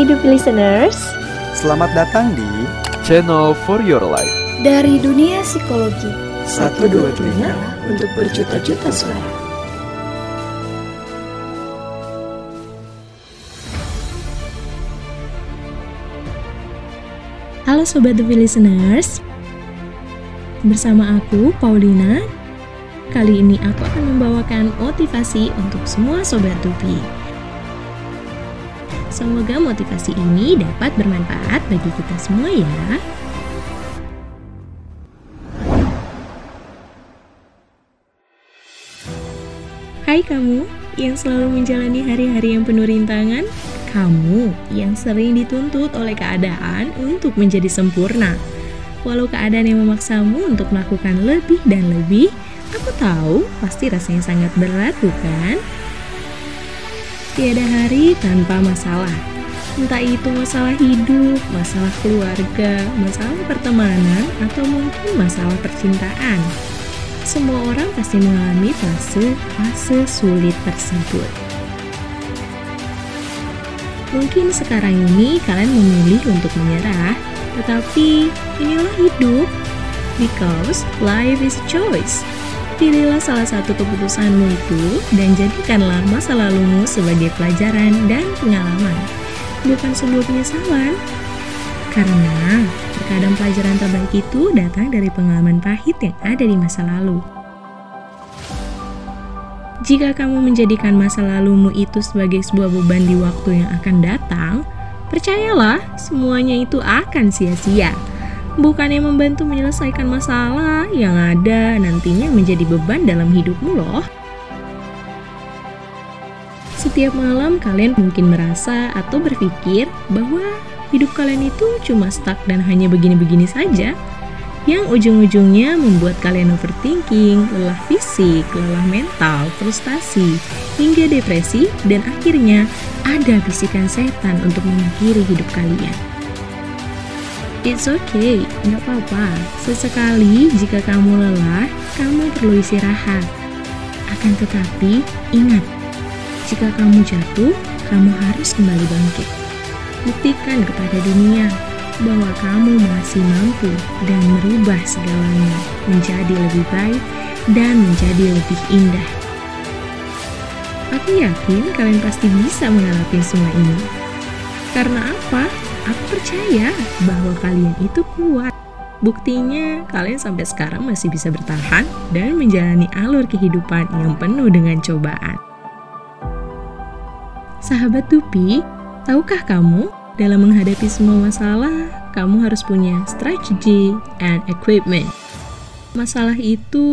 Hai Dupi Listeners. Selamat datang di Channel for Your Life. Dari dunia psikologi. Satu dua telinga untuk berjuta-juta suara. Halo Sobat Dupi Listeners. Bersama aku, Paulina. Kali ini aku akan membawakan motivasi untuk semua Sobat Dupi Semoga motivasi ini dapat bermanfaat bagi kita semua ya. Hai kamu yang selalu menjalani hari-hari yang penuh rintangan, kamu yang sering dituntut oleh keadaan untuk menjadi sempurna. Walau keadaan yang memaksamu untuk melakukan lebih dan lebih, aku tahu pasti rasanya sangat berat, bukan? Tiada hari tanpa masalah. Entah itu masalah hidup, masalah keluarga, masalah pertemanan, atau mungkin masalah percintaan. Semua orang pasti mengalami fase-fase sulit tersebut. Mungkin sekarang ini kalian memilih untuk menyerah, tetapi inilah hidup. Because life is choice. Pilihlah salah satu keputusanmu itu dan jadikanlah masa lalumu sebagai pelajaran dan pengalaman, bukan sebuah penyesalan. Karena terkadang pelajaran terbaik itu datang dari pengalaman pahit yang ada di masa lalu. Jika kamu menjadikan masa lalumu itu sebagai sebuah beban di waktu yang akan datang, percayalah semuanya itu akan sia-sia bukannya membantu menyelesaikan masalah yang ada nantinya menjadi beban dalam hidupmu loh. Setiap malam kalian mungkin merasa atau berpikir bahwa hidup kalian itu cuma stuck dan hanya begini-begini saja yang ujung-ujungnya membuat kalian overthinking, lelah fisik, lelah mental, frustasi, hingga depresi, dan akhirnya ada bisikan setan untuk mengakhiri hidup kalian. It's okay, nggak apa-apa. Sesekali jika kamu lelah, kamu perlu istirahat. Akan tetapi, ingat, jika kamu jatuh, kamu harus kembali bangkit. Buktikan kepada dunia bahwa kamu masih mampu dan merubah segalanya menjadi lebih baik dan menjadi lebih indah. Aku yakin kalian pasti bisa mengalami semua ini. Karena apa? Aku percaya bahwa kalian itu kuat. Buktinya, kalian sampai sekarang masih bisa bertahan dan menjalani alur kehidupan yang penuh dengan cobaan. Sahabat Tupi, tahukah kamu dalam menghadapi semua masalah, kamu harus punya strategi and equipment. Masalah itu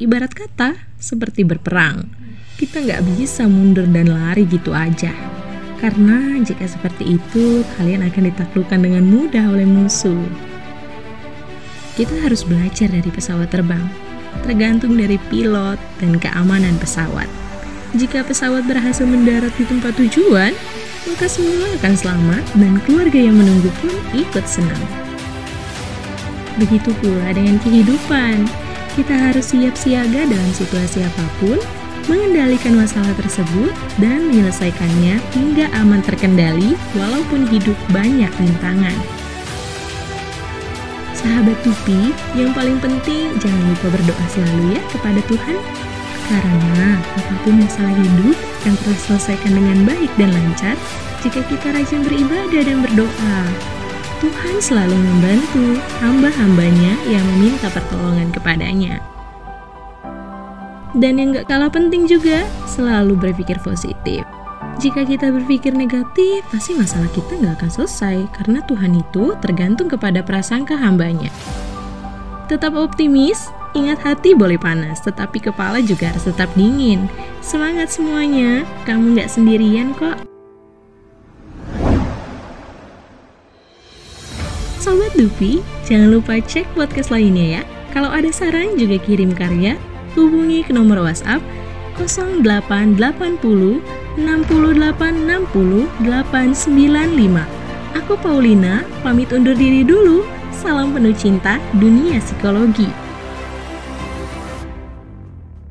ibarat kata seperti berperang. Kita nggak bisa mundur dan lari gitu aja karena jika seperti itu, kalian akan ditaklukkan dengan mudah oleh musuh. Kita harus belajar dari pesawat terbang, tergantung dari pilot dan keamanan pesawat. Jika pesawat berhasil mendarat di tempat tujuan, maka semua akan selamat dan keluarga yang menunggu pun ikut senang. Begitu pula dengan kehidupan, kita harus siap siaga dalam situasi apa pun mengendalikan masalah tersebut dan menyelesaikannya hingga aman terkendali walaupun hidup banyak rintangan. Sahabat Tupi, yang paling penting jangan lupa berdoa selalu ya kepada Tuhan karena apa pun masalah hidup akan terselesaikan dengan baik dan lancar jika kita rajin beribadah dan berdoa. Tuhan selalu membantu hamba-hambanya yang meminta pertolongan kepadanya. Dan yang gak kalah penting juga, selalu berpikir positif. Jika kita berpikir negatif, pasti masalah kita gak akan selesai karena Tuhan itu tergantung kepada prasangka hambanya. Tetap optimis, ingat hati boleh panas, tetapi kepala juga harus tetap dingin. Semangat semuanya, kamu gak sendirian kok. Sobat Dupi, jangan lupa cek podcast lainnya ya. Kalau ada saran juga kirim karya hubungi ke nomor WhatsApp 0880 68 60 895. Aku Paulina, pamit undur diri dulu. Salam penuh cinta dunia psikologi.